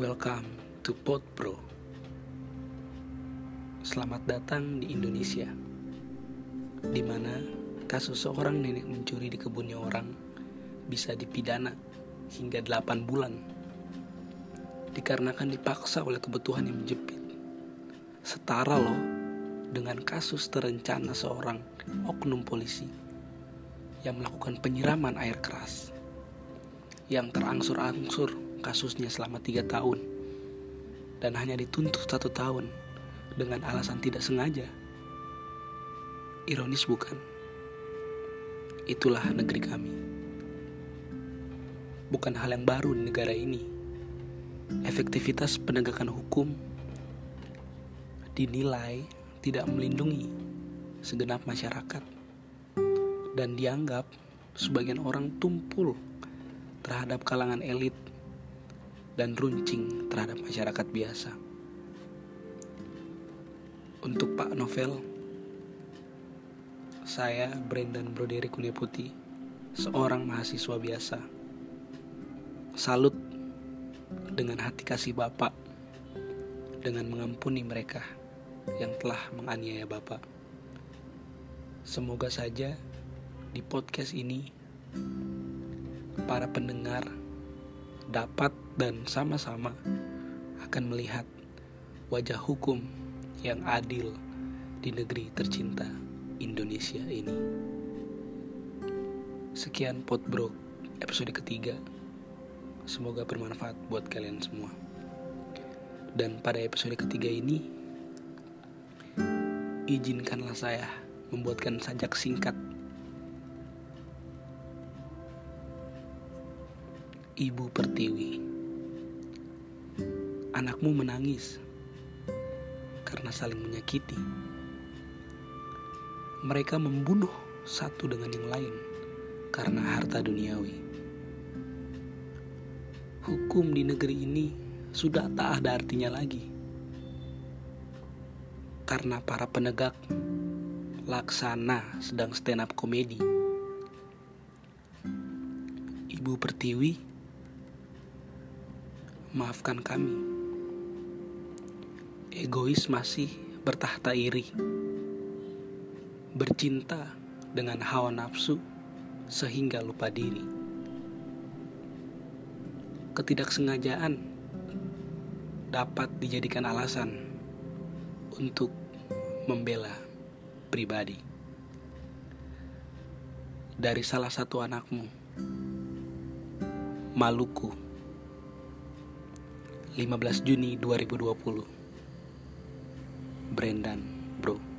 Welcome to Pot Bro. Selamat datang di Indonesia, di mana kasus seorang nenek mencuri di kebunnya orang bisa dipidana hingga 8 bulan dikarenakan dipaksa oleh kebutuhan yang menjepit. Setara loh dengan kasus terencana seorang oknum polisi yang melakukan penyiraman air keras yang terangsur-angsur kasusnya selama tiga tahun dan hanya dituntut satu tahun dengan alasan tidak sengaja. Ironis bukan? Itulah negeri kami. Bukan hal yang baru di negara ini. Efektivitas penegakan hukum dinilai tidak melindungi segenap masyarakat dan dianggap sebagian orang tumpul terhadap kalangan elit dan runcing terhadap masyarakat biasa. Untuk Pak Novel, saya Brendan Broderi Kuliah Putih, seorang mahasiswa biasa. Salut dengan hati kasih Bapak dengan mengampuni mereka yang telah menganiaya Bapak. Semoga saja di podcast ini para pendengar dapat dan sama-sama akan melihat wajah hukum yang adil di negeri tercinta Indonesia ini. Sekian pot bro episode ketiga. Semoga bermanfaat buat kalian semua. Dan pada episode ketiga ini, izinkanlah saya membuatkan sajak singkat Ibu Pertiwi. Anakmu menangis karena saling menyakiti. Mereka membunuh satu dengan yang lain karena harta duniawi. Hukum di negeri ini sudah tak ada artinya lagi. Karena para penegak laksana sedang stand up komedi. Ibu Pertiwi maafkan kami. Egois masih bertahta iri. Bercinta dengan hawa nafsu sehingga lupa diri. Ketidaksengajaan dapat dijadikan alasan untuk membela pribadi. Dari salah satu anakmu, Maluku 15 Juni 2020 Brendan Bro